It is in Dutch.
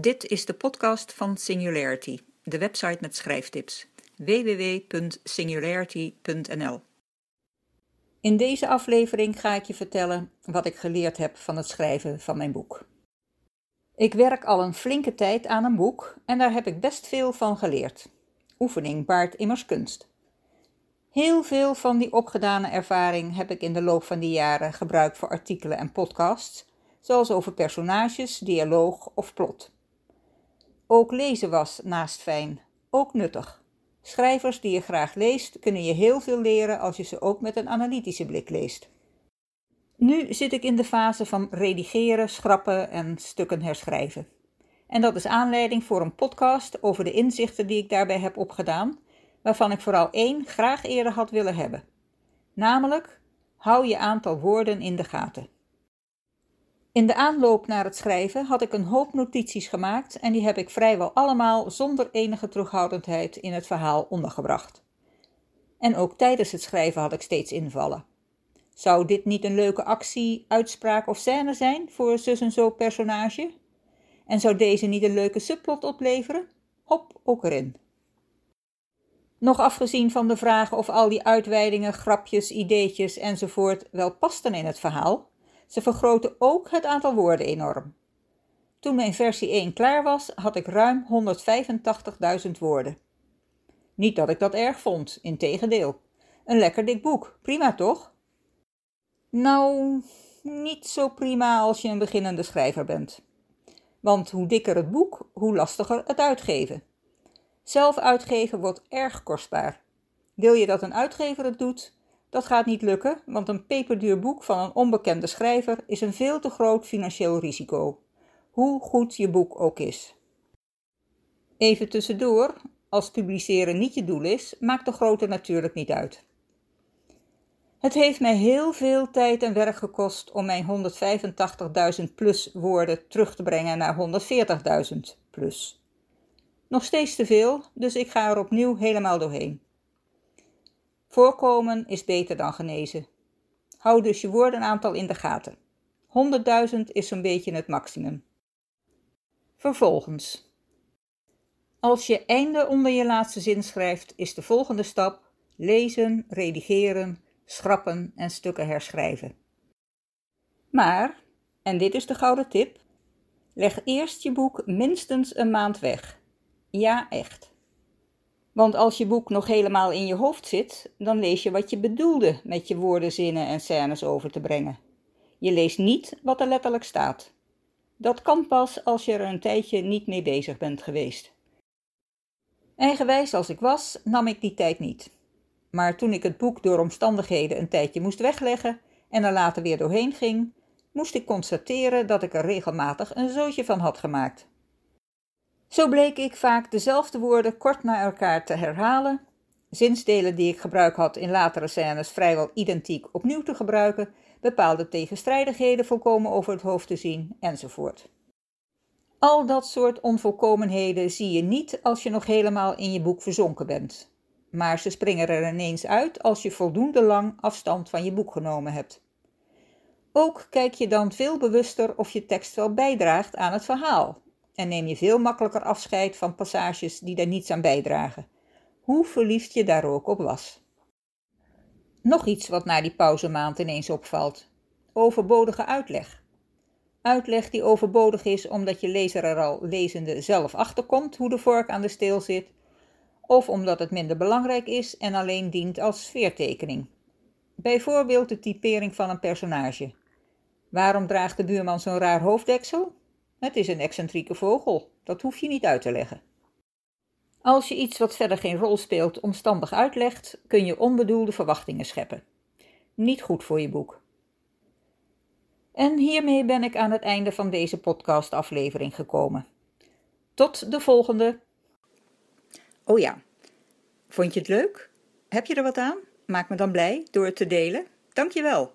Dit is de podcast van Singularity, de website met schrijftips. www.singularity.nl In deze aflevering ga ik je vertellen wat ik geleerd heb van het schrijven van mijn boek. Ik werk al een flinke tijd aan een boek en daar heb ik best veel van geleerd. Oefening baart immers kunst. Heel veel van die opgedane ervaring heb ik in de loop van die jaren gebruikt voor artikelen en podcasts, zoals over personages, dialoog of plot. Ook lezen was naast fijn, ook nuttig. Schrijvers die je graag leest, kunnen je heel veel leren als je ze ook met een analytische blik leest. Nu zit ik in de fase van redigeren, schrappen en stukken herschrijven. En dat is aanleiding voor een podcast over de inzichten die ik daarbij heb opgedaan, waarvan ik vooral één graag eerder had willen hebben. Namelijk, hou je aantal woorden in de gaten. In de aanloop naar het schrijven had ik een hoop notities gemaakt en die heb ik vrijwel allemaal zonder enige terughoudendheid in het verhaal ondergebracht. En ook tijdens het schrijven had ik steeds invallen. Zou dit niet een leuke actie, uitspraak of scène zijn voor zus en zo personage? En zou deze niet een leuke subplot opleveren? Hop, ook erin. Nog afgezien van de vraag of al die uitweidingen, grapjes, ideetjes enzovoort wel pasten in het verhaal, ze vergroten ook het aantal woorden enorm. Toen mijn versie 1 klaar was, had ik ruim 185.000 woorden. Niet dat ik dat erg vond, integendeel. Een lekker dik boek, prima toch? Nou, niet zo prima als je een beginnende schrijver bent. Want hoe dikker het boek, hoe lastiger het uitgeven. Zelf uitgeven wordt erg kostbaar. Wil je dat een uitgever het doet? Dat gaat niet lukken, want een peperduur boek van een onbekende schrijver is een veel te groot financieel risico, hoe goed je boek ook is. Even tussendoor, als publiceren niet je doel is, maakt de grootte natuurlijk niet uit. Het heeft mij heel veel tijd en werk gekost om mijn 185.000 plus woorden terug te brengen naar 140.000 plus. Nog steeds te veel, dus ik ga er opnieuw helemaal doorheen. Voorkomen is beter dan genezen. Hou dus je woordenaantal in de gaten. 100.000 is zo'n beetje het maximum. Vervolgens. Als je einde onder je laatste zin schrijft, is de volgende stap lezen, redigeren, schrappen en stukken herschrijven. Maar, en dit is de gouden tip, leg eerst je boek minstens een maand weg. Ja, echt. Want als je boek nog helemaal in je hoofd zit, dan lees je wat je bedoelde met je woorden, zinnen en scènes over te brengen. Je leest niet wat er letterlijk staat. Dat kan pas als je er een tijdje niet mee bezig bent geweest. Eigenwijs als ik was, nam ik die tijd niet. Maar toen ik het boek door omstandigheden een tijdje moest wegleggen en er later weer doorheen ging, moest ik constateren dat ik er regelmatig een zootje van had gemaakt. Zo bleek ik vaak dezelfde woorden kort na elkaar te herhalen, zinsdelen die ik gebruik had in latere scènes vrijwel identiek opnieuw te gebruiken, bepaalde tegenstrijdigheden volkomen over het hoofd te zien, enzovoort. Al dat soort onvolkomenheden zie je niet als je nog helemaal in je boek verzonken bent, maar ze springen er ineens uit als je voldoende lang afstand van je boek genomen hebt. Ook kijk je dan veel bewuster of je tekst wel bijdraagt aan het verhaal, en neem je veel makkelijker afscheid van passages die daar niets aan bijdragen, hoe verliefd je daar ook op was. Nog iets wat na die pauzemaand ineens opvalt: overbodige uitleg. Uitleg die overbodig is omdat je lezer er al lezende zelf achterkomt hoe de vork aan de steel zit, of omdat het minder belangrijk is en alleen dient als sfeertekening. Bijvoorbeeld de typering van een personage. Waarom draagt de buurman zo'n raar hoofddeksel? Het is een excentrieke vogel, dat hoef je niet uit te leggen. Als je iets wat verder geen rol speelt omstandig uitlegt, kun je onbedoelde verwachtingen scheppen. Niet goed voor je boek. En hiermee ben ik aan het einde van deze podcastaflevering gekomen. Tot de volgende. Oh ja, vond je het leuk? Heb je er wat aan? Maak me dan blij door het te delen. Dankjewel.